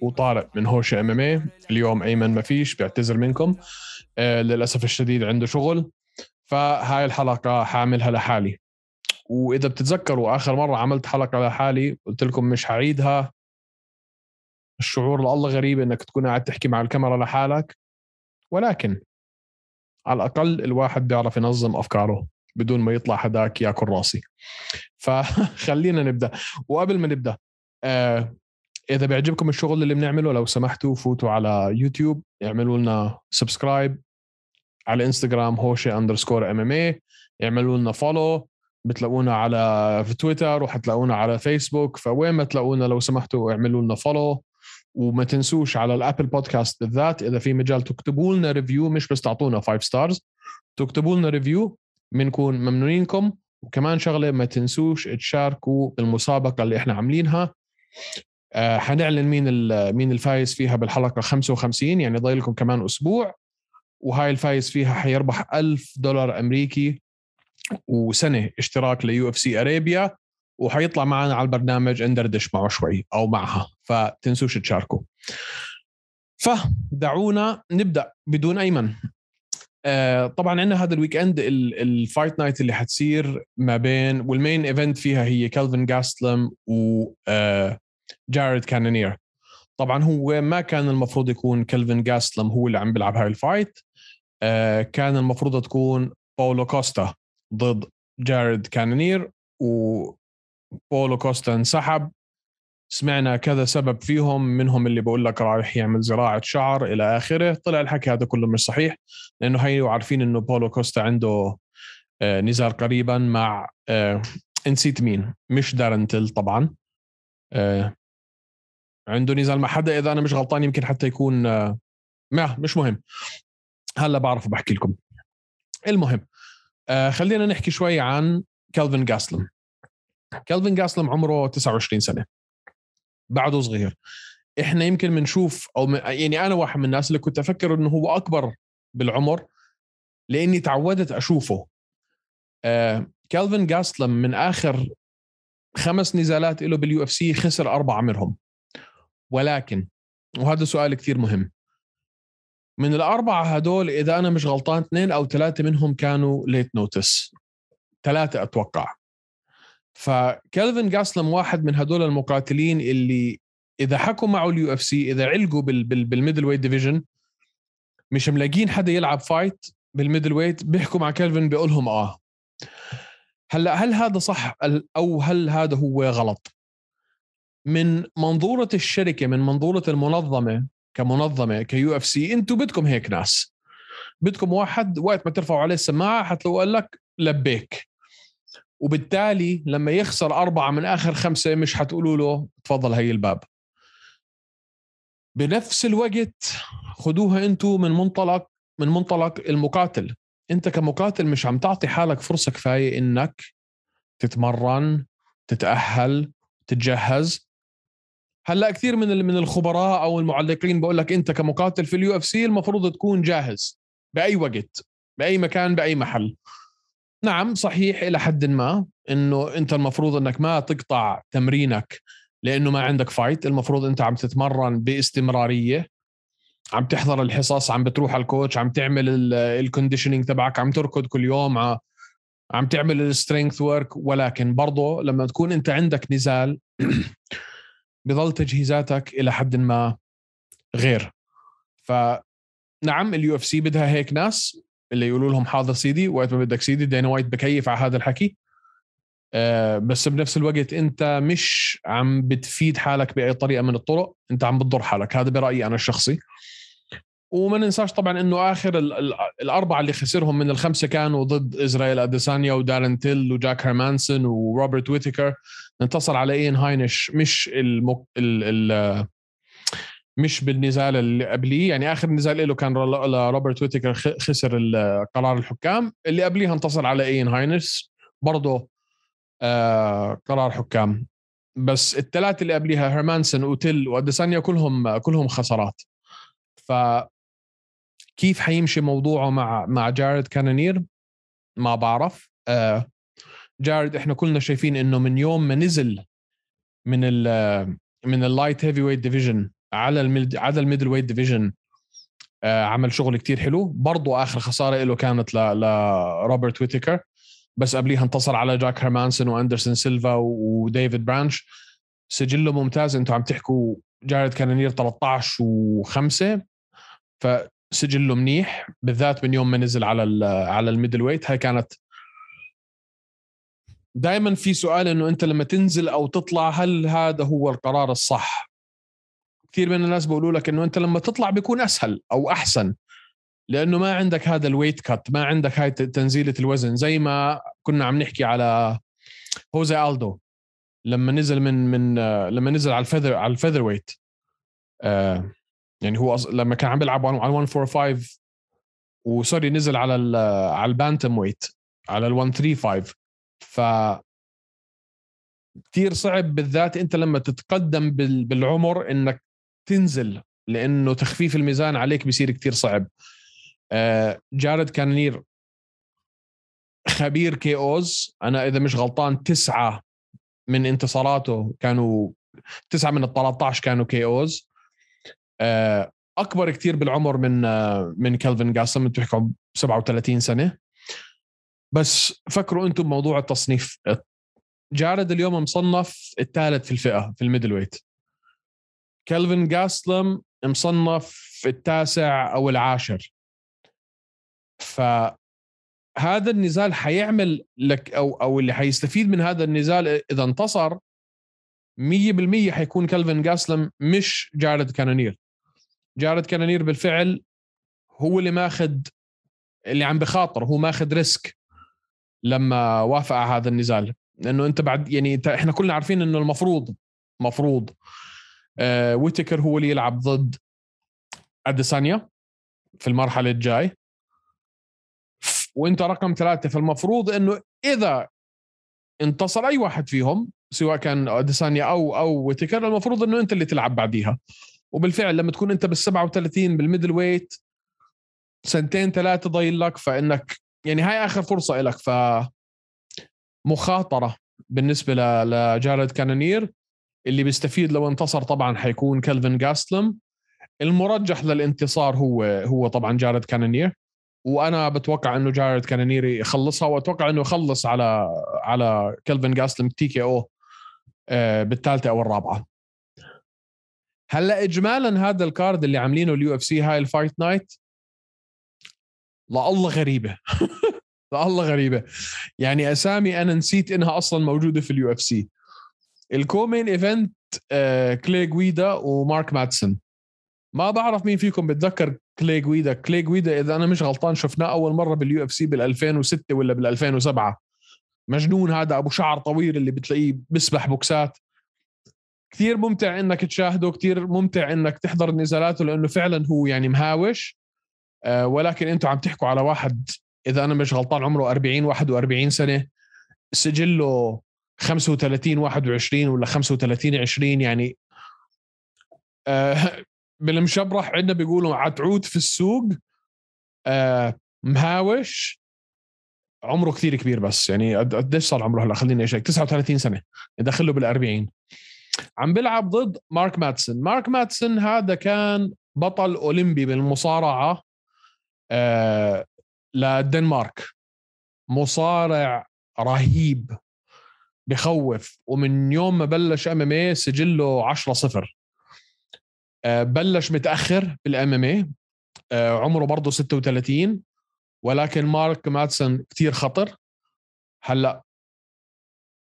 وطارق من هوش إم إم اي اليوم أيمن ما فيش بيعتذر منكم. آه للأسف الشديد عنده شغل. فهاي الحلقة حاعملها لحالي. وإذا بتتذكروا آخر مرة عملت حلقة لحالي قلت لكم مش حعيدها الشعور الله غريب إنك تكون قاعد تحكي مع الكاميرا لحالك. ولكن على الأقل الواحد بيعرف ينظم أفكاره بدون ما يطلع حداك ياكل راسي. فخلينا نبدأ. وقبل ما نبدأ آه إذا بيعجبكم الشغل اللي بنعمله لو سمحتوا فوتوا على يوتيوب اعملوا لنا subscribe على انستغرام هوشي underscore MMA اعملوا لنا follow بتلاقونا على في تويتر وحتلاقونا على فيسبوك فوين ما تلاقونا لو سمحتوا اعملوا لنا follow وما تنسوش على ال Apple Podcast بالذات إذا في مجال تكتبوا لنا review مش بس تعطونا 5 stars تكتبوا لنا review بنكون ممنونينكم. وكمان شغلة ما تنسوش تشاركوا بالمسابقة اللي إحنا عاملينها. آه، حنعلن مين مين الفايز فيها بالحلقة 55 يعني ضايل لكم كمان أسبوع وهاي الفايز فيها حيربح 1000 دولار أمريكي وسنة اشتراك ل UFC Arabia وحيطلع معنا على البرنامج ندردش معه شوي أو معها فتنسوش تشاركوا. فدعونا نبدأ بدون أيمن. آه طبعا عندنا هذا ال weekend ال fight night اللي حتصير ما بين وال main event فيها هي كالفن جاستلم و آه جارد كانونير طبعا هو ما كان المفروض يكون كلفن جاستلم هو اللي عم بيلعب هاي ال fight. آه كان المفروض تكون باولو كوستا ضد جارد كانونير وباولو كوستا انسحب. سمعنا كذا سبب فيهم منهم اللي بقول لك رايح يعمل زراعة شعر إلى آخره. طلع الحكي هذا كله مش صحيح لأنه هي وعارفين إنه بولو كوستا عنده آه نزال قريبا مع آه نسيت مين مش دارنتل طبعا. آه عنده نزال مع حدا إذا أنا مش غلطان يمكن حتى يكون آه، ما مش مهم. هلأ بعرف بحكي لكم. المهم آه خلينا نحكي شوي عن كالفن جاسلم. كالفن جاسلم عمره 29 سنة. بعده صغير. إحنا يمكن بنشوف أو يعني أنا واحد من الناس اللي كنت أفكر إنه هو أكبر بالعمر لإني تعودت أشوفه. آه كالفن جاسلم من آخر خمس نزالات له بال UFC خسر أربعة منهم. ولكن وهذا سؤال كثير مهم. من الأربعة هدول إذا أنا مش غلطان اثنين أو ثلاثة منهم كانوا late notice ثلاثة أتوقع. فكالفن جاسلم واحد من هدول المقاتلين اللي إذا حكوا معه ال UFC إذا علقوا بال بال بال middleweight division مش ملاقين حدا يلعب fight بال middleweight بيحكوا مع كالفن بيقول لهم آه. هلأ هل هذا صح؟ أو هل هذا هو غلط؟ من منظورة الشركة من منظورة المنظمة كمنظمة ك UFC أنتم بدكم هيك ناس. بدكم واحد وقت ما ترفعوا عليه السماعة حتلاقوا قال لك لبيك. وبالتالي لما يخسر أربعة من آخر خمسة مش حتقولوا له تفضل هي الباب. بنفس الوقت خدوها أنتم من منطلق من منطلق المقاتل. انت كمقاتل مش عم تعطي حالك فرصة كفاية إنك تتمرن تتأهل تتجهز. هلا كثير من من الخبراء أو المعلقين بقول لك أنت كمقاتل في ال UFC المفروض تكون جاهز بأي وقت بأي مكان بأي محل. نعم صحيح إلى حد ما إنه أنت المفروض إنك ما تقطع تمرينك لأنه ما عندك فايت المفروض أنت عم تتمرن باستمرارية. عم تحضر الحصص عم بتروح على ال coach عم تعمل ال conditioning تبعك عم تركض كل يوم عم تعمل ال strength work ولكن برضه لما تكون أنت عندك نزال بضل تجهيزاتك إلى حد ما غير. فنعم ال UFC بدها هيك ناس اللي يقولوا لهم حاضر سيدي وقت ما بدك سيدي دينا وايت بكيف على هذا الحكي. أه بس بنفس الوقت أنت مش عم بتفيد حالك بأي طريقة من الطرق أنت عم بتضر حالك. هذا برأيي أنا الشخصي. وما ننساش طبعا إنه آخر الأربعة اللي خسرهم من الخمسة كانوا ضد إسرائيل أديسانيا ودارن تيل وجاك هيرمانسون وروبرت ويتيكر. انتصر على اين هاينش مش المك... ال... ال... مش بالنزال اللي قبليه. يعني آخر نزال له كان لروبرت ويتكر خسر قرار الحكام. اللي قبليها انتصر على اين هاينس برضه آه قرار حكام. بس الثلاثة اللي قبليها هيرمانسون وتيل وأديسانيا كلهم كلهم خسارات. ف كيف حيمشي موضوعه مع مع جارد كانونير؟ ما بعرف. آه جارد إحنا كلنا شايفين إنه من يوم ما نزل من ال من ال light heavyweight division على ال mid على ال middleweight division آه عمل شغل كتير حلو. برضو آخر خسارة له كانت لروبرت ويتكر بس قبليها انتصر على جاك هيرمانسون واندرسون سيلفا وديفيد برانش. سجله ممتاز. أنتم عم تحكوا جارد كانونير 13 و5 فسجله منيح بالذات من يوم ما نزل على على ال middleweight. هاي كانت دائما في سؤال إنه أنت لما تنزل أو تطلع هل هذا هو القرار الصح؟ كثير من الناس بيقولوا لك إنه أنت لما تطلع بيكون أسهل أو أحسن لأنه ما عندك هذا ال weight cut ما عندك هاي تنزيلة الوزن. زي ما كنا عم نحكي على هوزي الدو لما نزل من من لما نزل على ال feather على ال featherweight. آه يعني هو لما كان عم بيلعب على 145 وسوري نزل على على البانتم ويت على ال 135 ف كثير صعب بالذات أنت لما تتقدم بالعمر إنك تنزل لأنه تخفيف الميزان عليك بيصير كثير صعب. آه، جارد كانير خبير كي أوز. أنا إذا مش غلطان تسعة من انتصاراته كانوا تسعة من ال 13 كانوا KOs. أكبر كثير بالعمر من آه، من كلفن جاسم أنتم بتحكوا 37 سنة. بس فكروا أنتم بموضوع التصنيف. جارد اليوم مصنف الثالث في الفئة في ال middleweight. كلفن جاستلم مصنف التاسع أو العاشر. فهذا النزال حيعمل لك أو أو اللي حيستفيد من هذا النزال إذا انتصر 100% حيكون كلفن جاستلم مش جارد كانونير. جارد كانونير بالفعل هو اللي ماخذ اللي عم بخاطر هو ماخذ risk لما وافق على هذا النزال. لأنه أنت بعد يعني إحنا كلنا عارفين إنه المفروض مفروض آه ويتكر هو اللي يلعب ضد أديسانيا في المرحلة الجاي. وأنت رقم ثلاثة فالمفروض إنه إذا انتصر أي واحد فيهم سواء كان أديسانيا أو أو ويتكر المفروض إنه أنت اللي تلعب بعديها. وبالفعل لما تكون انت بال 37 بال middleweight سنتين ثلاثة ضايل لك فإنك يعني هاي آخر فرصة لك ف مخاطره بالنسبة لجارد كانونير اللي بيستفيد لو انتصر طبعا حيكون كلفن جاستلم. المرجح للانتصار هو هو طبعا جارد كانونير. وأنا بتوقع إنه جارد كانونير يخلصها وأتوقع إنه يخلص على على كلفن جاستلم TKO بالثالثة أو الرابعة. هلا اجمالا هذا ال card اللي عاملينه ال UFC هاي ال fight night والله غريبة. والله غريبة. يعني أسامي أنا نسيت إنها أصلا موجودة في ال UFC ال co-main event كلي جويدا ومارك ماتسون. ما بعرف مين فيكم بتذكر كلي جويدا كلي جويدا إذا أنا مش غلطان شفناه أول مرة بال UFC بال 2006 ولا بال 2007 مجنون هذا أبو شعر طويل اللي بتلاقيه بيسبح بوكسات. كثير ممتع إنك تشاهده كثير ممتع إنك تحضر نزالاته لأنه فعلا هو يعني مهاوش. آه ولكن أنتم عم تحكوا على واحد إذا أنا مش غلطان عمره 40 41 سنة. سجله 35 21 ولا 35 20 يعني آه بالمشبرح عندنا بيقولوا عتعود في السوق. آه مهاوش. عمره كثير كبير بس يعني قديش صار عمره هلا؟ خليني أشيك. 39 سنة. داخل له بال 40 عم بيلعب ضد مارك ماتسون. مارك ماتسون هذا كان بطل أولمبي بالمصارعة آه للدنمارك مصارع رهيب بخوف ومن يوم ما بلش إم إم اي سجله 10 0 بلش متأخر بالإم إم اي عمره برضه 36 ولكن مارك ماتسون كثير خطر. هلأ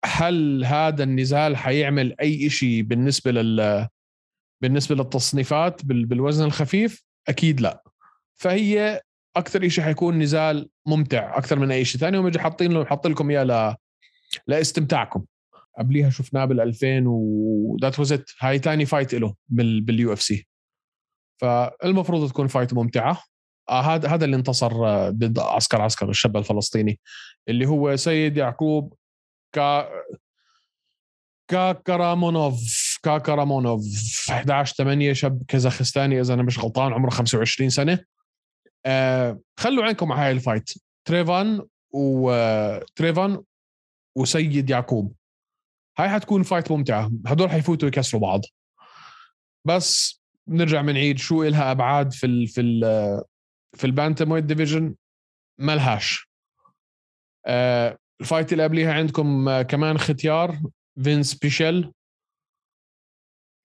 هل هذا النزال حيعمل أي شيء بالنسبة لل بالنسبة للتصنيفات بالوزن الخفيف؟ أكيد لا. فهي أكثر شيء حيكون نزال ممتع أكثر من أي شيء ثاني ومجي حاطين له حاط لكم إياه ل... لاستمتاعكم. قبليها شفناه بال 2000 و that was هاي ثاني fight له بال... بال UFC فالمفروض تكون fight ممتعة. آه هذا هذا اللي انتصر آه، ضد عسكر عسكر الشاب الفلسطيني اللي هو سيد يعقوب كا كاكرامونوف كاكرامونوف 11 8 شاب كازاخستاني إذا أنا مش غلطان عمره 25 سنة. آه خلوا عينكم على هاي ال fight. تريفان وتريفان وسيد يعقوب. هاي حتكون fight ممتعة. هدول حيفوتوا يكسروا بعض. بس بنرجع بنعيد شو إلها أبعاد في ال في ال في ال bantamweight division. ملهاش. آه ال fight اللي قبليها عندكم آه كمان ختيار فينس بيشيل.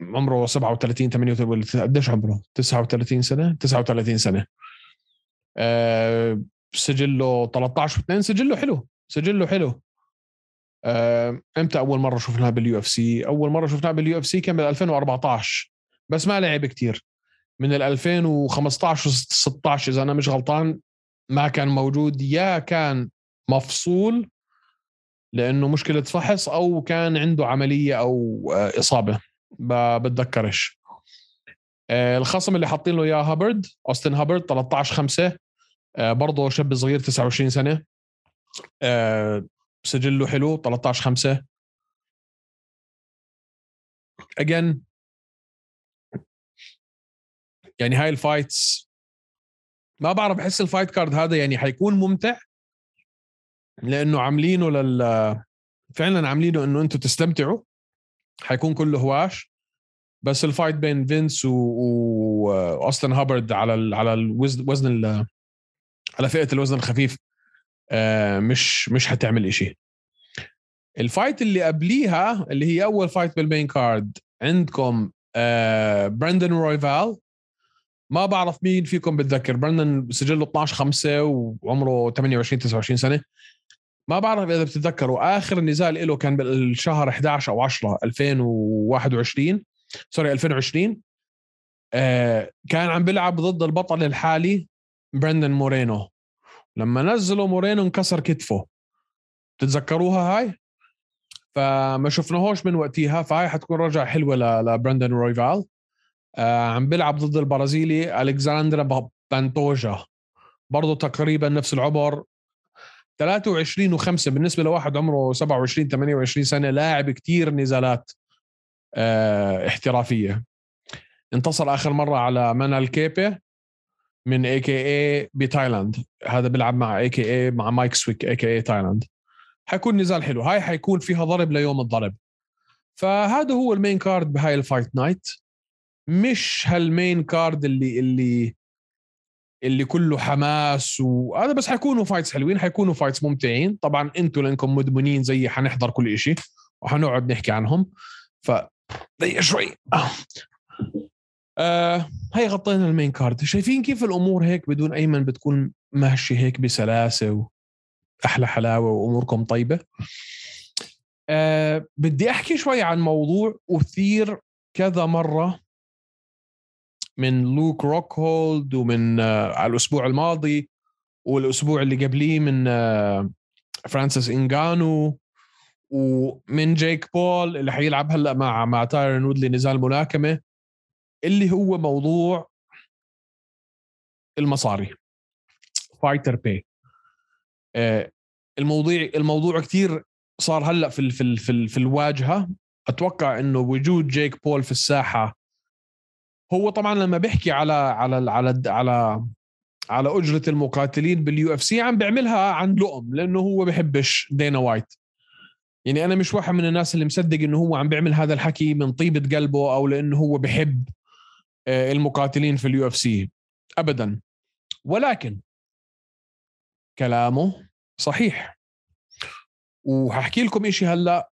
عمره 37 38 قديش عمره؟ 39 سنة؟ 39 سنة. آه سجله 13 2 سجله حلو سجله حلو. آه، إمتى أول مرة شفناها بال UFC؟ أول مرة شفناها بال UFC كان بال 2014 بس ما لعب كتير. من ال 2015 و 16 إذا أنا مش غلطان ما كان موجود يا كان مفصول لأنه مشكلة فحص أو كان عنده عملية أو آه، إصابة. بتذكرش آه، الخصم اللي حاطين له إياه هابرد أوستن هابرد 13 5 برضه شاب صغير 29 سنة. سجله حلو 13 5 again يعني هاي ال fights ما بعرف بحس ال fight card هذا يعني حيكون ممتع. لأنه عاملينه لل فعلا عاملينه إنه أنتم تستمتعوا حيكون كله هواش. بس ال fight بين فينس واوستن هابرد على ال... على الوزن وزن ال... على فئة الوزن الخفيف آه، مش مش حتعمل إشي. ال fight اللي قبليها اللي هي أول fight بال main card عندكم آه براندن رويفال ما بعرف مين فيكم بتذكر براندن سجله 12 5 وعمره 28 29 سنة. ما بعرف إذا بتتذكروا آخر نزال له كان بالشهر 11 أو 10 2021 sorry 2020 آه كان عم بيلعب ضد البطل الحالي براندن مورينو. لما نزلوا مورينو انكسر كتفه. تتذكروها هاي؟ فما شفناهوش من وقتها فهاي حتكون رجعة حلوة لبراندن رويفال. آه عم بيلعب ضد البرازيلي الكساندرا بانتوجا. برضه تقريبا نفس العمر 23 و5 بالنسبة لواحد عمره 27 28 سنة لاعب كتير نزالات آه احترافية. انتصر آخر مرة على مانيل كيبي من AKA بتايلاند. هذا بيلعب مع AKA مع مايك سويك AKA تايلاند. حيكون نزال حلو. هاي حيكون فيها ضرب ليوم الضرب. فهذا هو ال main card بهاي ال fight night. مش هال main card اللي اللي اللي كله حماس وهذا بس حيكونوا fights حلوين حيكونوا fights ممتعين. طبعا أنتم لأنكم مدمنين زي حنحضر كل شيء وحنقعد نحكي عنهم. ف دقيقه شوي. آه هي غطينا ال main card شايفين كيف الأمور هيك بدون ايمن بتكون ماشي هيك بسلاسة أحلى حلاوة وأموركم طيبة. أه بدي أحكي شوي عن موضوع أثير كذا مرة. من لوك روكهولد ومن آه على الأسبوع الماضي والأسبوع اللي قبليه من آه فرانسيس انجانو ومن جيك بول اللي حيلعب هلأ مع مع تايرن وودلي نزال ملاكمه اللي هو موضوع المصاري fighter pay آه، الموضوع الموضوع كثير صار هلأ في في في, في الواجهة. أتوقع إنه وجود جيك بول في الساحة هو طبعا لما بيحكي على على على على على أجرة المقاتلين بال UFC عم بيعملها عن لؤم لأنه هو بحبش دينا وايت. يعني أنا مش واحد من الناس اللي مصدق إنه هو عم بيعمل هذا الحكي من طيبة قلبه أو لأنه هو بحب آه، المقاتلين في ال UFC. ابدا. ولكن كلامه صحيح. وهحكي لكم إشي هلأ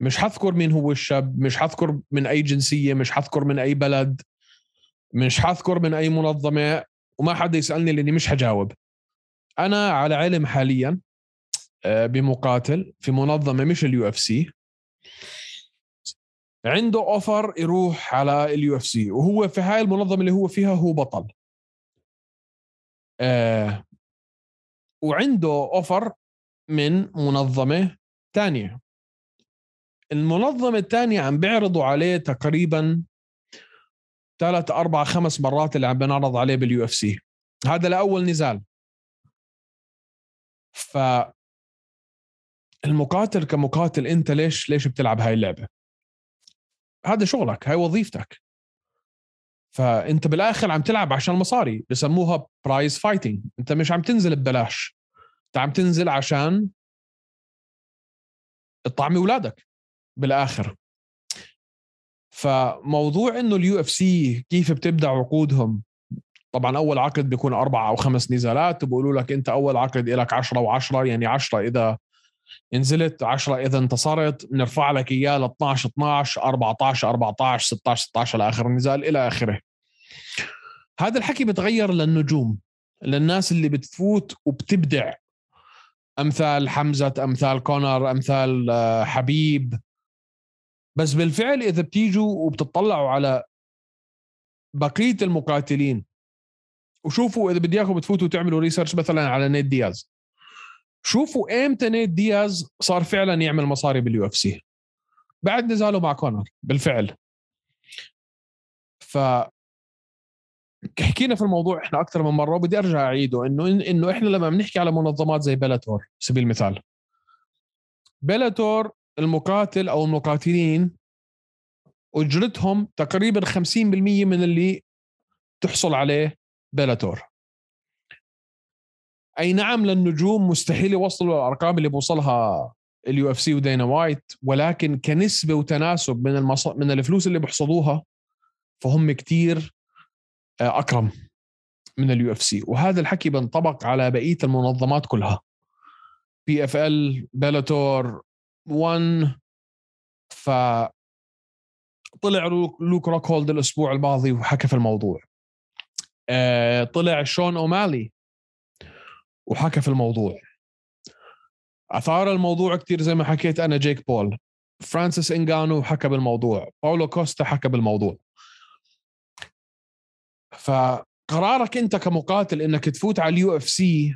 مش حذكر مين هو الشاب مش حذكر من أي جنسية مش حذكر من أي بلد. مش حذكر من أي منظمة وما حدا يسألني لأني مش حجاوب. أنا على علم حاليا آه، بمقاتل في منظمة مش ال UFC. عنده offer يروح على ال UFC وهو في هاي المنظمة اللي هو فيها هو بطل. آه وعنده offer من منظمة ثانية المنظمة الثانية عم بيعرضوا عليه تقريبا ثلاث أربع خمس مرات اللي عم بنعرض عليه بال UFC. هذا لأول نزال. ف المقاتل كمقاتل أنت ليش ليش بتلعب هاي اللعبة؟ هذا شغلك هاي وظيفتك. فأنت بالآخر عم تلعب عشان مصاري بسموها prize fighting أنت مش عم تنزل ببلاش. أنت عم تنزل عشان تطعمي أولادك بالآخر. فموضوع إنه ال UFC كيف بتبدأ عقودهم؟ طبعا أول عقد بيكون أربع أو خمس نزالات وبقولوا لك أنت أول عقد لك 10 و10 يعني 10 إذا نزلت 10 إذا انتصرت بنرفع لك إياه ل 12 12 14 14 16 16 لاخر النزال إلى آخره. هذا الحكي بتغير للنجوم للناس اللي بتفوت وبتبدع. أمثال حمزة أمثال كونر أمثال آه، حبيب. بس بالفعل إذا بتيجوا وبتطلعوا على بقية المقاتلين وشوفوا إذا بدي إياكم بتفوتوا تعملوا research مثلا على نيت دياز شوفوا إمتى نيت دياز صار فعلا يعمل مصاري بال UFC بعد نزاله مع كونر بالفعل. ف حكينا في الموضوع إحنا أكثر من مرة وبدي أرجع أعيده إنه إنه إحنا لما بنحكي على منظمات زي Bellator سبيل المثال. Bellator المقاتل أو المقاتلين أجرتهم تقريبا 50% من اللي تحصل عليه Bellator أي نعم للنجوم مستحيل يوصلوا الأرقام اللي بوصلها ال UFC ودينا وايت ولكن كنسبة وتناسب من المص... من الفلوس اللي بيحصلوها فهم كتير آه، أكرم من ال UFC. وهذا الحكي بينطبق على بقية المنظمات كلها. PFL Bellator 1 ف طلع لوك روك هولد الأسبوع الماضي وحكى في الموضوع. آه، طلع شون أومالي وحكى في الموضوع. أثار الموضوع كثير زي ما حكيت أنا جيك بول. فرانسيس انجانو حكى بالموضوع. باولو كوستا حكى بالموضوع. فقرارك أنت كمقاتل إنك تفوت على ال UFC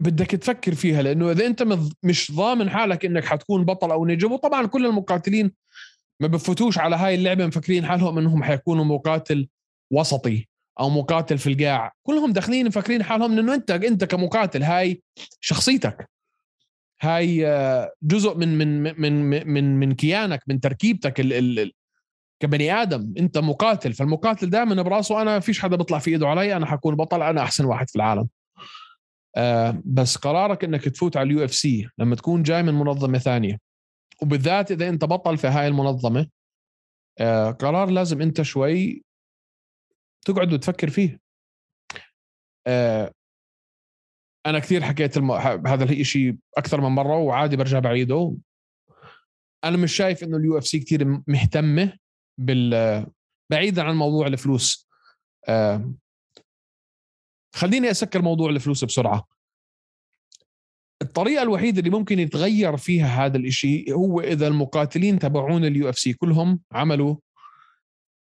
بدك تفكر فيها لأنه إذا أنت مش ضامن حالك إنك حتكون بطل أو نجم وطبعا كل المقاتلين ما بفوتوش على هاي اللعبة مفكرين حالهم إنهم حيكونوا مقاتل وسطي أو مقاتل في القاع. كلهم داخلين مفكرين حالهم إنه أنت أنت كمقاتل هاي شخصيتك. هاي آه، جزء من من من من من كيانك من تركيبتك ال ال كبني آدم. أنت مقاتل فالمقاتل دائما براسه أنا فيش حدا بيطلع في إيده علي أنا حكون بطل أنا أحسن واحد في العالم. آه بس قرارك إنك تفوت على ال UFC لما تكون جاي من منظمة ثانية. وبالذات إذا أنت بطل في هاي المنظمة آه قرار لازم أنت شوي تقعد وتفكر فيه. آه أنا كثير حكيت الم... هذا الشيء أكثر من مرة وعادي برجع بعيده. أنا مش شايف إنه ال UFC كثير مهتمة بال بعيدا عن موضوع الفلوس. خليني أسكر موضوع الفلوس بسرعة. الطريقة الوحيدة اللي ممكن يتغير فيها هذا الشيء هو إذا المقاتلين تبعون ال UFC كلهم عملوا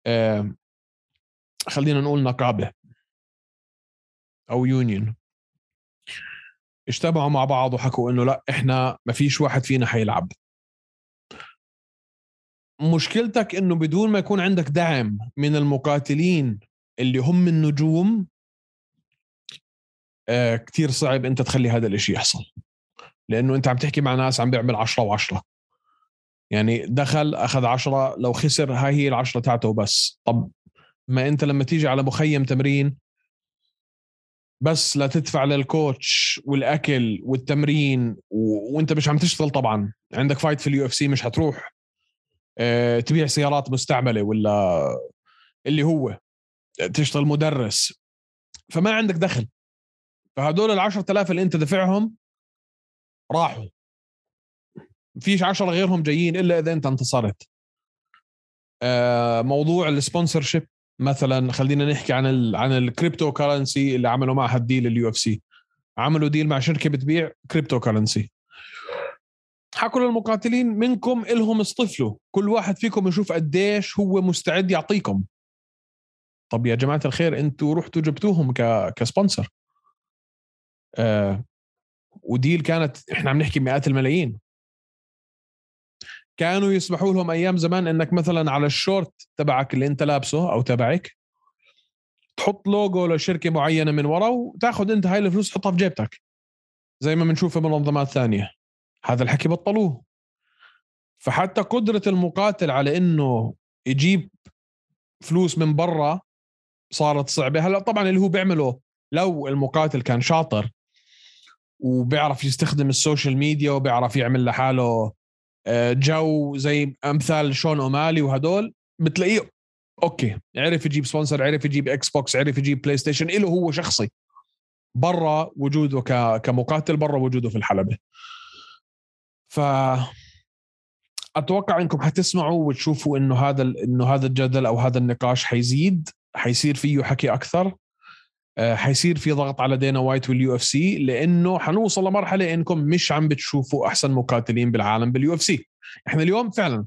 آه خلينا نقول نقابة أو يونيون. اجتمعوا مع بعض وحكوا إنه لأ إحنا ما فيش واحد فينا حيلعب. مشكلتك إنه بدون ما يكون عندك دعم من المقاتلين اللي هم النجوم كتير صعب أنت تخلي هذا الإشي يحصل. لأنه أنت عم تحكي مع ناس عم بيعمل 10 و10 يعني دخل أخذ 10 لو خسر هاي هي العشرة تاعته بس. طب ما أنت لما تيجي على مخيم تمرين بس لا تدفع لل coach والأكل والتمرين و... وأنت مش عم تشتغل طبعا. عندك fight في ال UFC مش حتروح آه تبيع سيارات مستعملة ولا اللي هو تشتغل مدرس. فما عندك دخل. فهدول ال 10000 اللي انت دفعهم راحوا. فيش عشرة غيرهم جايين إلا إذا أنت انتصرت. آه موضوع ال sponsorship مثلا خلينا نحكي عن ال عن ال cryptocurrency اللي عملوا معها ال deal ال UFC. عملوا deal مع شركة بتبيع cryptocurrency حكوا للمقاتلين منكم إلهم اصطفلوا كل واحد فيكم يشوف قديش هو مستعد يعطيكم. طب يا جماعة الخير أنتوا رحتوا جبتوهم ك ك sponsor. آه وديل كانت إحنا عم نحكي مئات الملايين. كانوا يسمحوا لهم أيام زمان إنك مثلا على الشورت تبعك اللي أنت لابسه أو تبعك تحط لوجو لشركة معينة من ورا وتاخذ أنت هاي الفلوس تحطها في جيبتك زي ما بنشوف منظمات ثانية هذا الحكي بطلوه. فحتى قدرة المقاتل على إنه يجيب فلوس من برا صارت صعبة. هلأ طبعا اللي هو بيعمله لو المقاتل كان شاطر وبيعرف يستخدم ال social media وبيعرف يعمل لحاله آه، جو زي أمثال شون أومالي وهدول بتلاقيه okay عرف يجيب sponsor عرف يجيب Xbox عرف يجيب PlayStation له هو شخصي. برا وجوده كمقاتل برا وجوده في الحلبة. ف أتوقع إنكم حتسمعوا وتشوفوا إنه هذا إنه هذا الجدل أو هذا النقاش حيزيد حيصير فيه حكي أكثر. حيصير في ضغط على دينا وايت وال UFC لأنه حنوصل لمرحلة إنكم مش عم بتشوفوا أحسن مقاتلين بالعالم بال UFC. إحنا اليوم فعلا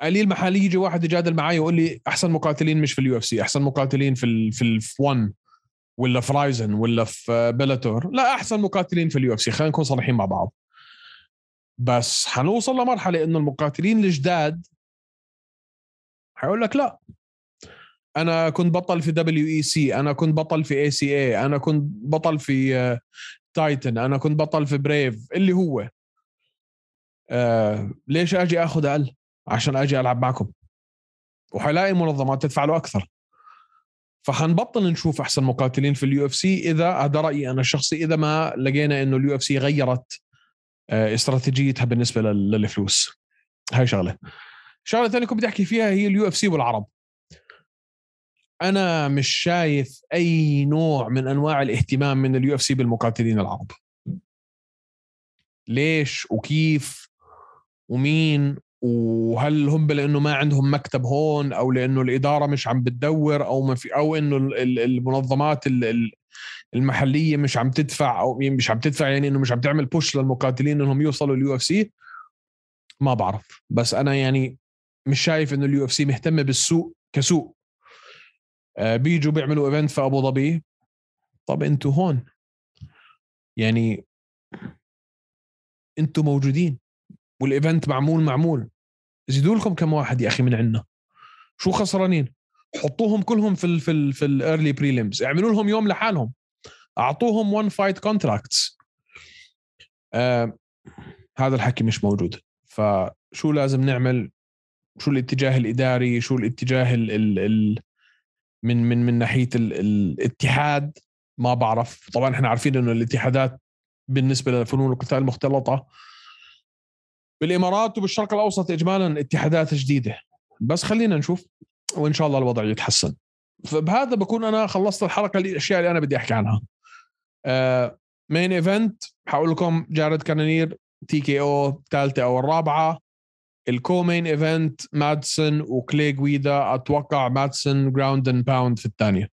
قليل محل يجي واحد يجادل معي ويقول لي أحسن مقاتلين مش في ال UFC أحسن مقاتلين في ال في ال 1 ولا في Rizin ولا في Bellator لا أحسن مقاتلين في ال UFC. خلينا نكون صريحين مع بعض. بس حنوصل لمرحلة إنه المقاتلين الجداد حيقول لك لا. أنا كنت بطل في WEC أنا كنت بطل في ACA أنا كنت بطل في Titan أنا كنت بطل في Brave اللي هو. آه ليش أجي آخذ أقل عشان أجي ألعب معكم. وحلاقي منظمات تدفع له أكثر. فحنبطل نشوف أحسن مقاتلين في ال UFC إذا هذا رأيي أنا الشخصي إذا ما لقينا إنه ال UFC غيرت آه، استراتيجيتها بالنسبة للفلوس. هاي شغلة. شغلة ثانية كنت بدي أحكي فيها هي ال UFC والعرب. أنا مش شايف أي نوع من أنواع الاهتمام من ال UFC بالمقاتلين العرب. ليش وكيف ومين وهل هم لأنه ما عندهم مكتب هون أو لأنه الإدارة مش عم بتدور أو ما في أو إنه المنظمات المحلية مش عم تدفع أو مش عم تدفع يعني إنه مش عم تعمل push للمقاتلين إنهم يوصلوا ال UFC ما بعرف. بس أنا يعني مش شايف إنه ال UFC مهتمة بالسوق كسوق. بيجوا بيعملوا event في أبو ظبي. طب أنتوا هون. يعني أنتوا موجودين. وال event معمول معمول. زيدوا لكم كم واحد يا أخي من عندنا شو خسرانين؟ حطوهم كلهم في ال في ال في ال early prelims اعملوا لهم يوم لحالهم. أعطوهم one fight contracts هذا الحكي مش موجود. فشو لازم نعمل؟ شو الاتجاه الإداري؟ شو الاتجاه ال ال ال من من من ناحية ال الاتحاد ما بعرف. طبعا إحنا عارفين إنه الاتحادات بالنسبة للفنون القتال المختلطه بالإمارات وبالشرق الأوسط اجمالا اتحادات جديدة. بس خلينا نشوف وإن شاء الله الوضع يتحسن. فبهذا بكون أنا خلصت الحلقة الأشياء اللي أنا بدي أحكي عنها. main event حقول لكم جارد كانونير TKO الثالثه أو الرابعة. ال co-main event مادسون وكلي جويدا أتوقع مادسون ground and pound في الثانية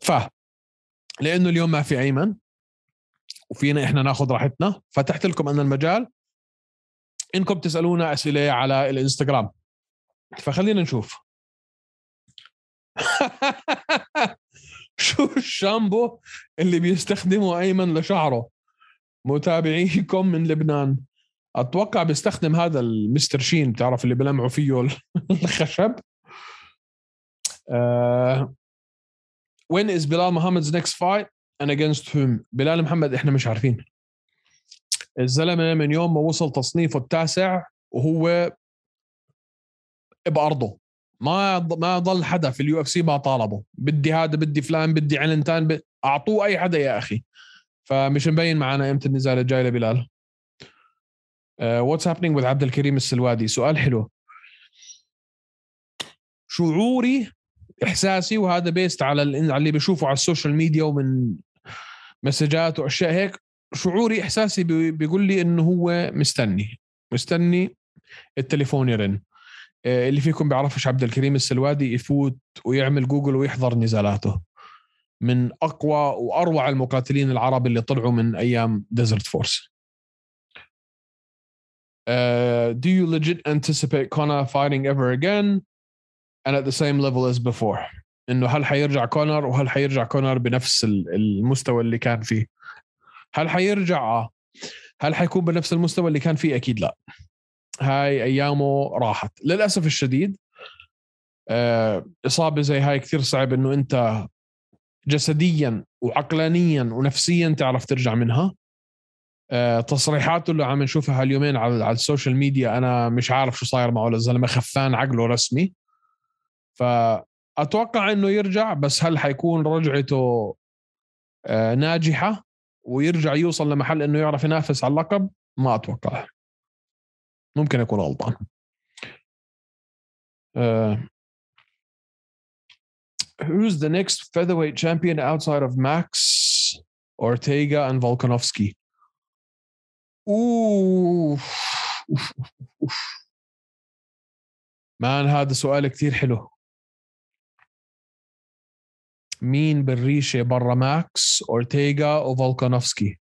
ف لأنه اليوم ما في أيمن وفينا إحنا ناخذ راحتنا فتحت لكم أنا المجال. إنكم تسألونا أسئلة على الإنستغرام. فخلينا نشوف. شو الشامبو اللي بيستخدمه أيمن لشعره؟ متابعيكم من لبنان. أتوقع بيستخدم هذا المستر شين بتعرف اللي بلمعوا فيه الخشب. when is بلال محمد's next fight and against whom بلال محمد إحنا مش عارفين. الزلمة من يوم ما وصل تصنيفه التاسع وهو بأرضه. ما ما ضل حدا في ال UFC ما طالبه. بدي هذا بدي فلان بدي علنتان أعطوه أي حدا يا أخي. فمش مبين معنا إمتى النزال الجاي لبلال. what's happening with عبد الكريم السلوادي؟ سؤال حلو. شعوري إحساسي وهذا based على اللي بشوفه على ال social media ومن مسجات وأشياء هيك. شعوري إحساسي بيقول لي إنه هو مستني مستني التليفون يرن. آه، اللي فيكم بيعرفش عبد الكريم السلوادي؟ يفوت ويعمل جوجل ويحضر نزالاته. من أقوى وأروع المقاتلين العرب اللي طلعوا من أيام Desert Force Uh, do you legit anticipate Conor fighting ever again? And at the same level as before. إنه هل حيرجع كونر وهل حيرجع كونر بنفس المستوى اللي كان فيه؟ هل حيرجع؟ هل حيكون بنفس المستوى اللي كان فيه؟ أكيد لا. هاي أيامه راحت. للأسف الشديد آه، إصابة زي هاي كثير صعب إنه أنت جسديا وعقلانيا ونفسيا تعرف ترجع منها. تصريحاته اللي عم نشوفها هاليومين على على ال social media أنا مش عارف شو صاير معه للزلمه خفان عقله رسمي. فاتوقع إنه يرجع بس هل حيكون رجعته آه، ناجحة ويرجع يوصل لمحل إنه يعرف ينافس على اللقب؟ ما أتوقع. ممكن اكون غلطان. uh, who's the next featherweight champion outside of Max Ortega and Volkanovski? اوه مان هذا سؤال كثير حلو. مين بالريشة برا ماكس أورتيغا وفولكانوفسكي؟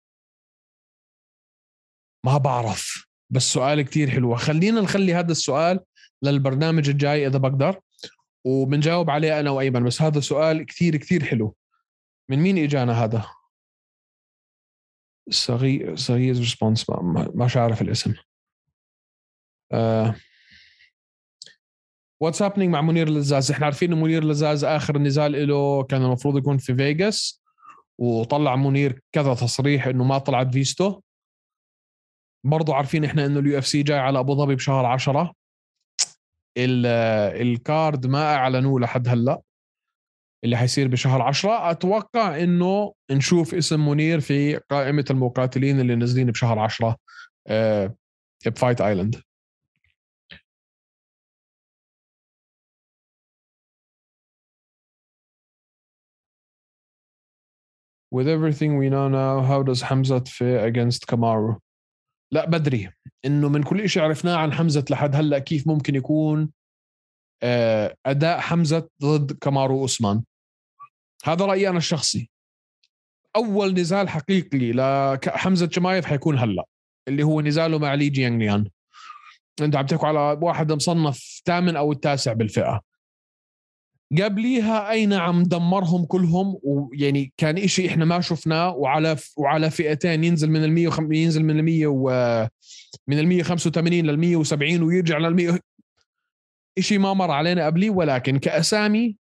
ما بعرف بس سؤال كتير حلو. خلينا نخلي هذا السؤال للبرنامج الجاي إذا بقدر وبنجاوب عليه أنا وأيمن بس هذا سؤال كثير كثير حلو. من مين إجانا هذا؟ صغير صغير ريسبونس مش عارف الاسم. what's uh, happening مع منير لزاز؟ إحنا عارفين انه منير لزاز آخر نزال له كان المفروض يكون في فيغاس وطلع منير كذا تصريح إنه ما طلعت فيزته. برضو عارفين إحنا إنه ال UFC جاي على أبو ظبي بشهر 10 ال card ما أعلنوه لحد هلأ. اللي حيصير بشهر 10 أتوقع إنه نشوف اسم منير في قائمة المقاتلين اللي نازلين بشهر 10 آه، بفايت آيلاند. With everything we know now, how does Hamza fare against Kamaru? لا بدري. إنه من كل شيء عرفناه عن حمزة لحد هلأ كيف ممكن يكون أداء حمزة ضد كامارو أوسمان. هذا رأيي أنا الشخصي. أول نزال حقيقي لحمزه شمايف حيكون هلأ اللي هو نزاله مع لي جيانغليان انت عم تحكوا على واحد مصنف ثامن أو التاسع بالفئة. قبليها اي نعم دمرهم كلهم ويعني كان إشي إحنا ما شفناه وعلى وعلى فئتين ينزل من ال 100 ينزل من ال 100 و من ال 185 لل 170 ويرجع لل 100 شيء ما مر علينا قبلي ولكن كأسامي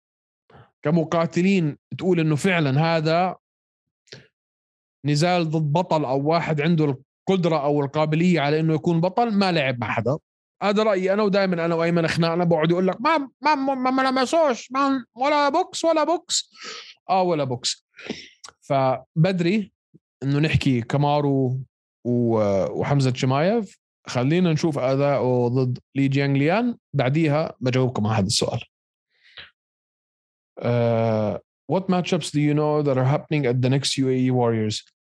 كمقاتلين تقول إنه فعلا هذا نزال ضد بطل أو واحد عنده القدرة أو القابلية على إنه يكون بطل ما لعب مع حدا. هذا رأيي أنا ودائما أنا وأيمن خناقنا بقعد يقول لك ما ما ما, ما لمسوش ما ولا بوكس ولا بوكس. آه ولا بوكس. فبدري إنه نحكي كمارو وحمزة شمايف. خلينا نشوف اداؤه ضد لي جيانغ ليان. بعديها بجاوبكم على هذا السؤال. Uh, what matchups do you know that are happening at the next UAE Warriors?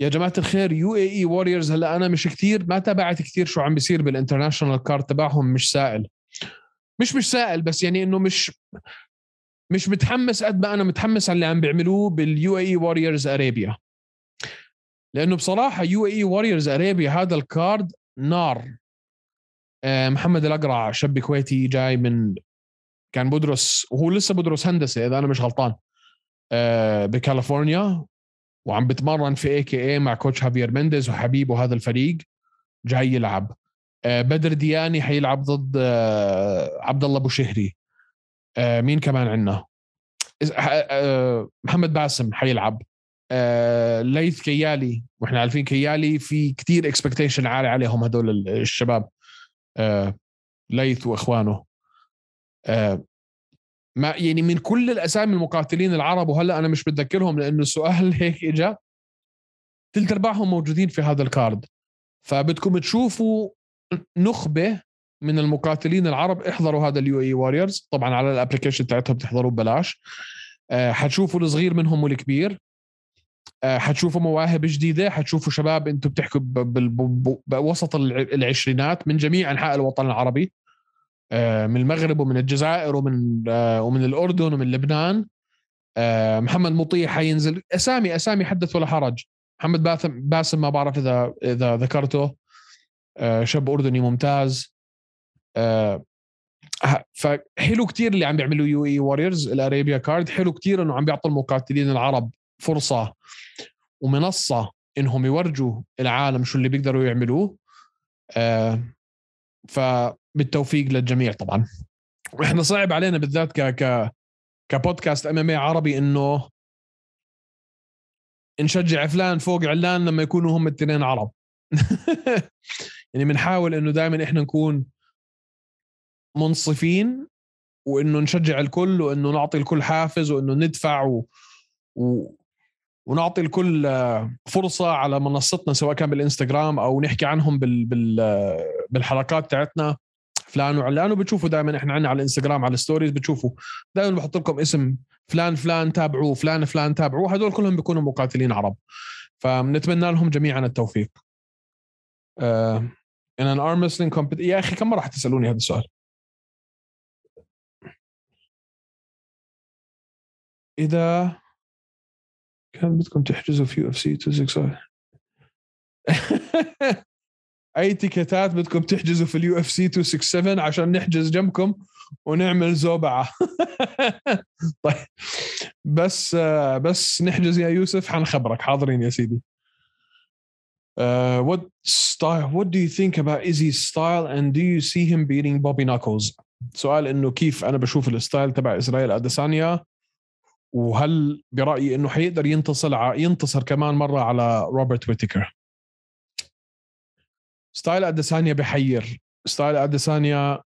يا جماعة الخير UAE Warriors هلا أنا مش كثير ما تابعت كثير شو عم بيصير بال international card تبعهم مش سائل. مش مش سائل بس يعني إنه مش مش متحمس قد ما أنا متحمس على اللي عم بيعملوه بال UAE Warriors Arabia لأنه بصراحة UAE Warriors Arabia هذا ال card نار. آه، محمد الأقرع شاب كويتي جاي من كان بدرس وهو لسه بدرس هندسة إذا أنا مش غلطان. آه، بكاليفورنيا وعم بتمرن في AKA مع coach هافير مينديز وحبيبه هذا الفريق جاي يلعب. آه، بدر دياني حيلعب ضد عبد الله أبو شهري. مين كمان عندنا؟ محمد باسم حيلعب. ليث كيالي وإحنا عارفين كيالي في كتير expectation عالي عليهم هدول الشباب. ليث وإخوانه. ما يعني من كل الأسامي المقاتلين العرب وهلأ أنا مش بتذكرهم لأنه السؤال هيك اجى ثلث أرباعهم موجودين في هذا ال card. فبدكم تشوفوا نخبة من المقاتلين العرب. احضروا هذا ال UAE Warriors طبعا على ال application تاعتهم بتحضروا ببلاش. حتشوفوا الصغير منهم والكبير. حتشوفوا مواهب جديدة حتشوفوا شباب أنتم بتحكوا بوسط العشرينات من جميع أنحاء الوطن العربي آه، من المغرب ومن الجزائر ومن آه، ومن الأردن ومن لبنان. آه، محمد مطيع حينزل. أسامي أسامي حدث ولا حرج. محمد باسم باسم ما بعرف إذا إذا ذكرته. شاب أردني ممتاز. فحلو كتير اللي عم بيعملوا UAE Warriors ال Arabia card حلو كتير إنه عم بيعطوا المقاتلين العرب فرصة ومنصة إنهم يورجوا العالم شو اللي بيقدروا يعملوه. آه فبالتوفيق للجميع طبعا. وإحنا صعب علينا بالذات ك ك كبودكاست إم إم عربي إنه نشجع فلان فوق علان لما يكونوا هم الاثنين عرب. يعني بنحاول إنه دائما إحنا نكون منصفين وإنه نشجع الكل وإنه نعطي الكل حافز وإنه ندفع و... و... ونعطي الكل فرصة على منصتنا سواء كان بالإنستغرام أو نحكي عنهم بال... بال... بالحلقات تاعتنا. فلان وعلان وبتشوفوا دائما إحنا عندنا على الإنستغرام على الستوريز بتشوفوا. دائما بحط لكم اسم فلان فلان تابعوه فلان فلان تابعوه. هدول كلهم بيكونوا مقاتلين عرب. فبنتمنى لهم جميعا التوفيق. arm wrestling competition يا أخي كم مرة حتسألوني هذا السؤال؟ إذا كان بدكم تحجزوا في UFC 265 أي تيكتات بدكم تحجزوا في ال UFC 267 عشان نحجز جنبكم ونعمل زوبعة طيب بس بس نحجز يا يوسف حنخبرك حاضرين يا سيدي Uh, what style? What do you think about Izzy's style, and do you see him beating Bobby Knuckles? سؤال إنه كيف أنا بشوف ال style تبع إسرائيل اديسانيا وهل برأيي إنه حيقدر ينتصر ينتصر كمان مرة على روبرت ويتيكر style اديسانيا بحير. style اديسانيا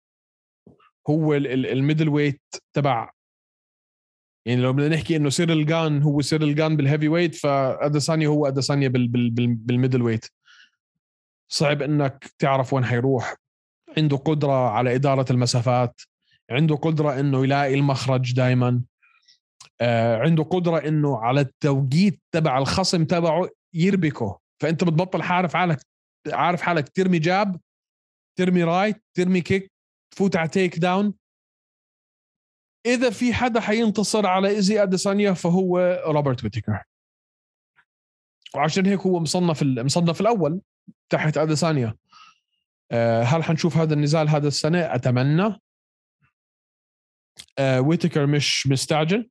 هو ال middleweight تبع. يعني لو بدنا نحكي إنه سيريل جان هو سيريل جان بال heavyweight فاديسانيا هو اديسانيا بال بال بال بال middleweight صعب إنك تعرف وين حيروح. عنده قدرة على إدارة المسافات. عنده قدرة إنه يلاقي المخرج دائما عنده قدرة إنه على التوقيت تبع الخصم تبعه يربكه. فأنت بتبطل عارف حالك عارف حالك ترمي jab ترمي right ترمي kick تفوت على takedown إذا في حدا حينتصر على إيزي أديسانيا فهو روبرت ويتيكر وعشان هيك هو مصنف المصنف الأول تحت أديسانيا. آه، هل حنشوف هذا النزال هذا السنة؟ أتمنى. آه، ويتيكر مش مستعجل.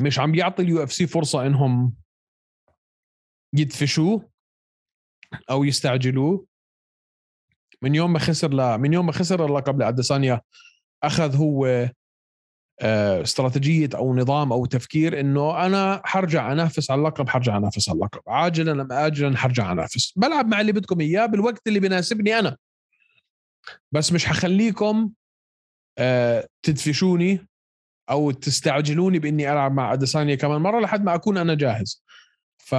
مش عم بيعطي ال UFC فرصة إنهم يدفشوه أو يستعجلوه. من يوم ما خسر لا من يوم ما خسر اللقب لاديسانيا أخذ هو استراتيجية أو نظام أو تفكير إنه أنا حرجع أنافس على اللقب حرجع أنافس على اللقب. عاجلا أم اجلا حرجع أنافس. بلعب مع اللي بدكم إياه بالوقت اللي بيناسبني أنا. بس مش حخليكم تدفشوني أو تستعجلوني بإني ألعب مع أديسانيا كمان مرة لحد ما أكون أنا جاهز. ف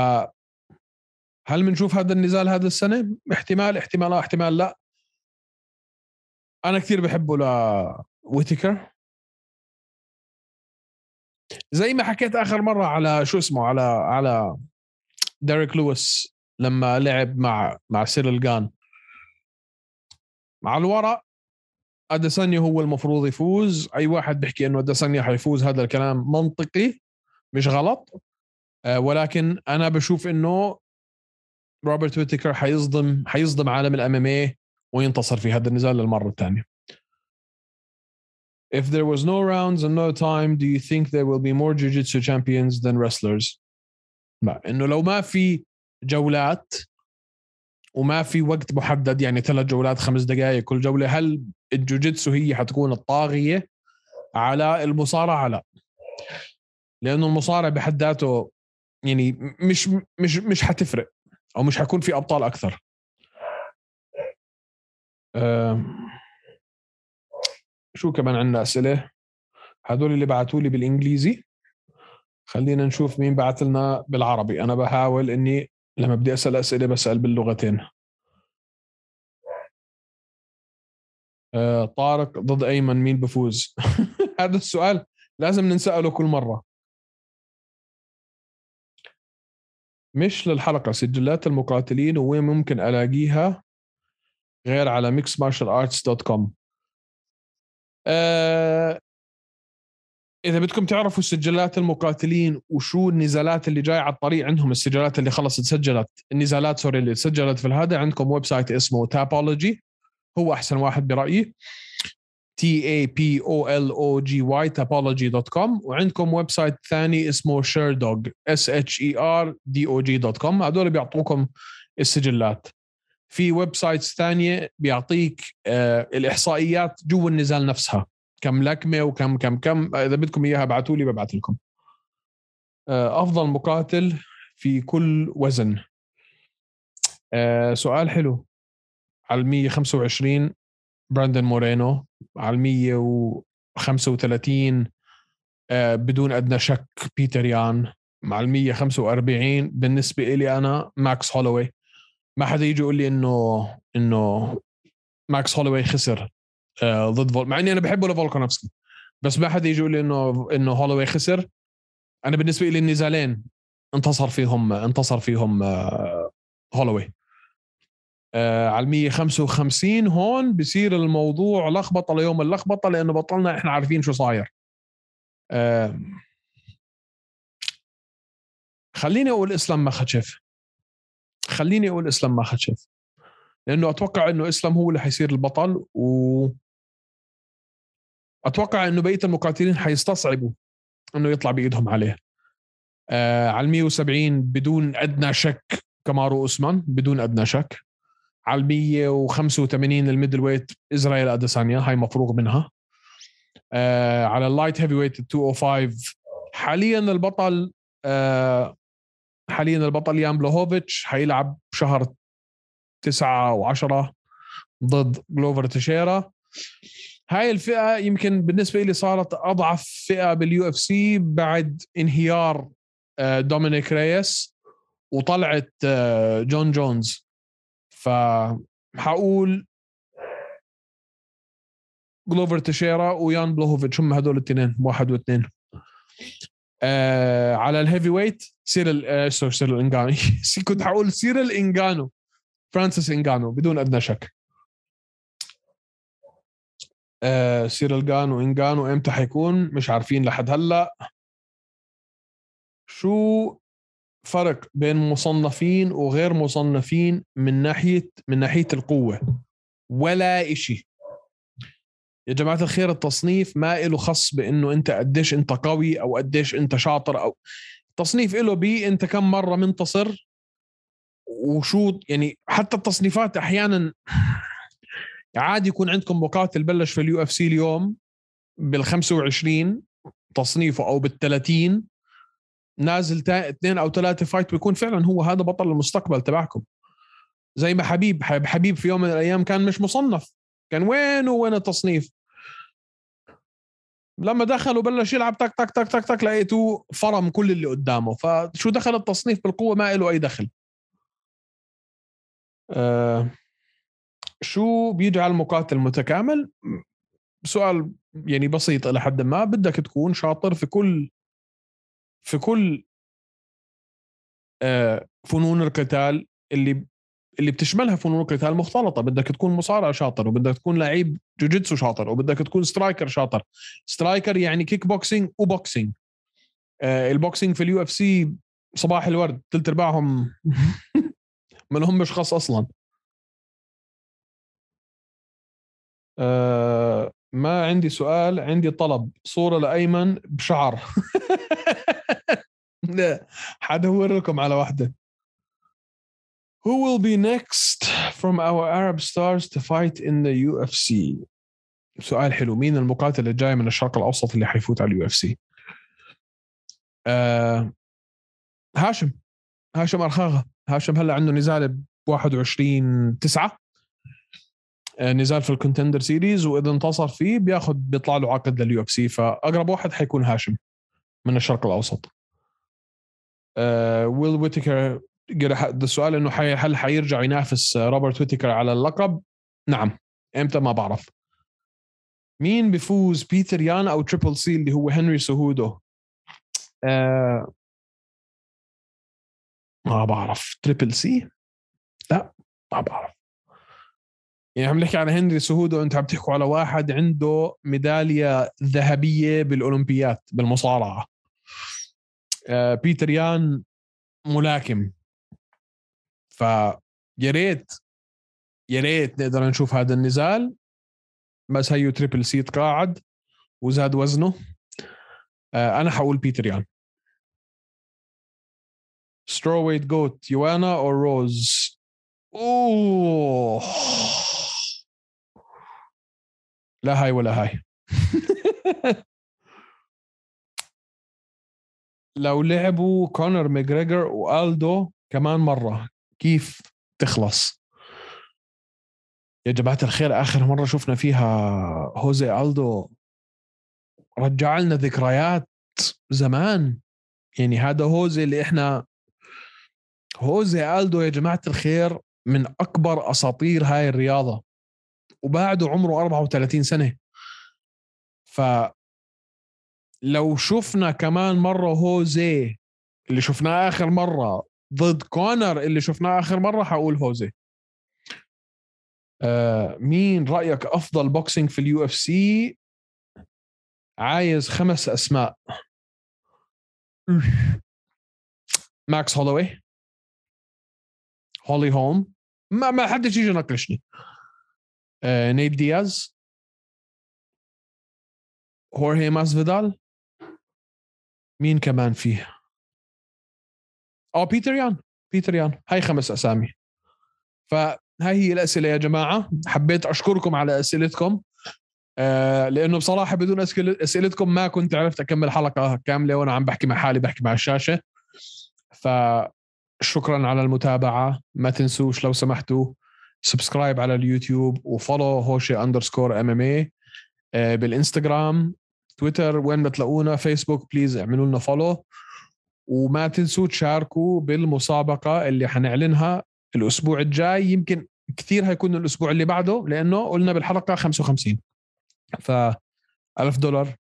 هل بنشوف هذا النزال هذا السنة؟ احتمال احتمال احتمال لا. أنا كثير بحبه لويتيكر زي ما حكيت آخر مرة على شو اسمه على على ديريك لويس لما لعب مع مع سيرل جان على الورق أديسانيا هو المفروض يفوز. أي واحد بيحكي إنه أديسانيا حيفوز هذا الكلام منطقي مش غلط. آه، ولكن أنا بشوف إنه روبرت ويتيكر حيصدم حيصدم عالم ال MMA وينتصر في هذا النزال للمرة الثانية. If there was no rounds and no time, do you think there will be more jiu-jitsu champions than wrestlers? لا إنه لو ما في جولات وما في وقت محدد يعني ثلاث جولات خمس دقائق كل جولة هل الجوجيتسو هي حتكون الطاغية على المصارعة لا. لأنه المصارع بحد ذاته يعني مش مش مش حتفرق أو مش حيكون في أبطال أكثر. شو كمان عندنا أسئلة؟ هدول اللي بعثوا لي بالإنجليزي. خلينا نشوف مين بعث لنا بالعربي. أنا بحاول إني لما بدي أسأل أسئلة بسأل باللغتين. آه طارق ضد أيمن مين بفوز؟ هذا السؤال لازم ننسأله كل مرة. مش للحلقة سجلات المقاتلين وين ممكن ألاقيها؟ غير على mixed martial arts dot com إذا بدكم تعرفوا سجلات المقاتلين وشو النزالات اللي جاي على الطريق عندهم السجلات اللي خلص تسجلت. النزالات sorry اللي تسجلت في الهذا عندكم website اسمه Tapology هو أحسن واحد برأيي. T A P O L O G Y Tapology dot com وعندكم website ثاني اسمه Sherdog S H E R D O G dot com هذول بيعطوكم السجلات. في websites ثانية بيعطيك آه الإحصائيات جوا النزال نفسها. كم لكمة وكم كم كم. إذا بدكم إياها ابعثوا لي ببعث لكم. آه أفضل مقاتل في كل وزن. آه سؤال حلو. على 125 براندن مورينو على 135 آه بدون أدنى شك بيتر يان مع ال 145 بالنسبة لي أنا ماكس هولوي. ما حدا يجي يقول لي إنه إنه ماكس هولوي خسر آه ضد فول مع إني أنا بحبه لفولكانوفسكي. بس ما حدا يجي يقول لي إنه إنه هولوي خسر. أنا بالنسبة لي النزالين انتصر فيهم انتصر فيهم آه هولوي. آه على 155 هون بصير الموضوع لخبطة ليوم اللخبطة لأنه بطلنا إحنا عارفين شو صاير. خليني أقول إسلام مخاتشيف خليني أقول إسلام مخاتشيف لأنه أتوقع إنه إسلام هو اللي حيصير البطل و أتوقع إنه بقية المقاتلين حيستصعبوا إنه يطلع بإيدهم عليه. آه على 170 بدون أدنى شك كمارو أوسمان بدون أدنى شك. على 185 ال middleweight إسرائيل اديسانيا هاي مفروغ منها. آه على ال light heavyweight 205 حاليا البطل آه حاليا البطل يان بلوهوفيتش حيلعب شهر تسعة وعشرة ضد جلوفر تشيرا. هاي الفئة يمكن بالنسبة لي صارت أضعف فئة بال UFC بعد انهيار دومينيك ريس وطلعة جون جونز. فحقول جلوفر تشيرا ويان بلوهوفيتش هم هدول الاثنين واحد واثنين. آه على ال heavyweight سيرل آه سيرل انجانو كنت حقول سيرل انجانو فرانسيس انجانو بدون أدنى شك. آه سيرل جان وانجانو إمتى حيكون؟ مش عارفين لحد هلأ. شو فرق بين مصنفين وغير مصنفين من ناحيه من ناحية القوة. ولا إشي. يا جماعة الخير التصنيف ما له خص بإنه أنت قديش أنت قوي أو قديش أنت شاطر أو تصنيف له بي أنت كم مرة منتصر وشو يعني حتى التصنيفات أحيانا عادي يكون عندكم مقاتل بلش في ال UFC اليوم بال 25 تصنيفه أو بال 30 نازل. اثنين أو ثلاثة fight بيكون فعلا هو هذا بطل المستقبل تبعكم. زي ما حبيب حبيب في يوم من الأيام كان مش مصنف. كان وين وين التصنيف؟ لما دخل وبلش يلعب تك تك تك تك تك لقيته فرم كل اللي قدامه. فشو دخل التصنيف بالقوة؟ ما له أي دخل. آه شو بيجعل مقاتل متكامل سؤال يعني بسيط إلى حد ما. بدك تكون شاطر في كل في كل آه فنون القتال اللي اللي بتشملها فنون القتال مختلطة. بدك تكون مصارع شاطر وبدك تكون لعيب جوجيتسو شاطر وبدك تكون striker شاطر. striker يعني kickboxing و boxing ال boxing في ال UFC صباح الورد ثلث أرباعهم ما لهمش خاص أصلا. آه ما عندي سؤال عندي طلب. صورة لأيمن بشعر. لا. حدور لكم على واحدة. Who will be next from our Arab stars to fight in the UFC سؤال حلو. مين المقاتل الجاي من الشرق الأوسط اللي حيفوت على ال UFC؟ آه هاشم. هاشم أرخاغة. هاشم هلا عنده نزال ب 21 9 نزال في ال Contender Series وإذا انتصر فيه بياخذ بيطلع له عقد لل UFC. فأقرب واحد حيكون هاشم من الشرق الأوسط. Will ويتكر السؤال إنه هل حيرجع ينافس روبرت ويتكر على اللقب؟ نعم. إمتى؟ ما بعرف. مين بيفوز بيتر يان أو Triple C اللي هو هنري سيهودو آه. ما بعرف. Triple C؟ لا ما بعرف. يعني عم نحكي على هنري سيهودو أنت عم تحكوا على واحد عنده ميدالية ذهبية بالأولمبيات بالمصارعة. آه بيتر يان ملاكم. ف يا ريت يا ريت نقدر نشوف هذا النزال. بس هيو Triple C تقاعد وزاد وزنه. آه أنا حقول بيتر يان. strawweight GOAT يوانا أو روز أوه. لا هاي ولا هاي. لو لعبوا كونر ماجريجر وألدو كمان مرة كيف تخلص؟ يا جماعة الخير آخر مرة شفنا فيها هوزي ألدو رجع لنا ذكريات زمان. يعني هذا هوزي اللي إحنا هوزي ألدو يا جماعة الخير من أكبر أساطير هاي الرياضة. وبعده عمره 34 سنة. ف لو شفنا كمان مرة هوزي اللي شفناه آخر مرة ضد كونر اللي شفناه آخر مرة حقول هوزي آه مين رأيك أفضل boxing في ال UFC عايز خمس أسماء. ماكس هولوي. هولي هوم. ما ما حدش يجي يناقشني. آه نيت دياز. هورهي ماسفيدال. مين كمان فيه؟ أو بيتر يان. بيتر يان. هاي خمس أسامي. فهاي هي الأسئلة يا جماعة. حبيت أشكركم على أسئلتكم. آه لأنه بصراحة بدون أسئلتكم ما كنت عرفت أكمل حلقة كاملة وأنا عم بحكي مع حالي بحكي مع الشاشة. فشكرا على المتابعة. ما تنسوش لو سمحتوا subscribe على اليوتيوب و follow هوشي underscore MMA بالإنستغرام. تويتر وين ما تلاقونا فيسبوك please اعملوا لنا follow وما تنسوا تشاركوا بالمسابقة اللي حنعلنها الأسبوع الجاي. يمكن كثير هيكون الأسبوع اللي بعده لأنه قلنا بالحلقة 55 ف 1000 دولار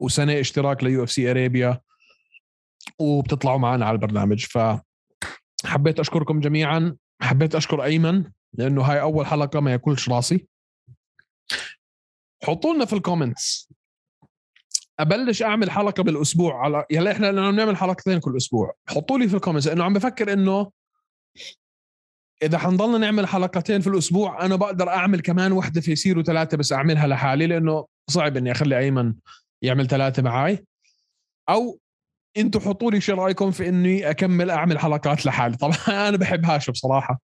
وسنة اشتراك ل UFC Arabia وبتطلعوا معنا على البرنامج. ف حبيت أشكركم جميعا. حبيت أشكر أيمن لأنه هاي أول حلقة ما ياكلش راسي. حطوا لنا في ال comments أبلش أعمل حلقة بالأسبوع على يلا إحنا لما بنعمل حلقتين كل أسبوع. حطوا لي في ال comments انه عم بفكر إنه إذا حنضلنا نعمل حلقتين في الأسبوع أنا بقدر أعمل كمان وحدة في يصيروا ثلاثة بس أعملها لحالي لأنه صعب إني أخلي أيمن يعمل ثلاثة معي أو أنتم حطوا لي شو رأيكم في إني أكمل أعمل حلقات لحالي؟ طبعا أنا بحبهاش بصراحة.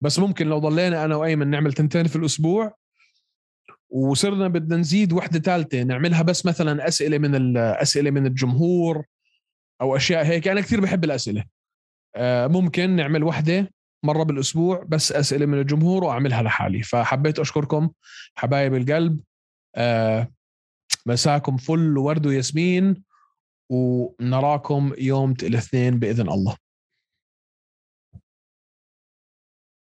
بس ممكن لو ضلينا أنا وأيمن نعمل تنتين في الأسبوع وصرنا بدنا نزيد وحدة ثالثة نعملها بس مثلا أسئلة من الاسئله من الجمهور أو أشياء هيك. أنا كثير بحب الأسئلة. آه، ممكن نعمل وحدة مرة بالأسبوع بس أسئلة من الجمهور وأعملها لحالي. فحبيت أشكركم حبايب القلب. آه، مساكم فل ورد وياسمين ونراكم يوم الاثنين بإذن الله.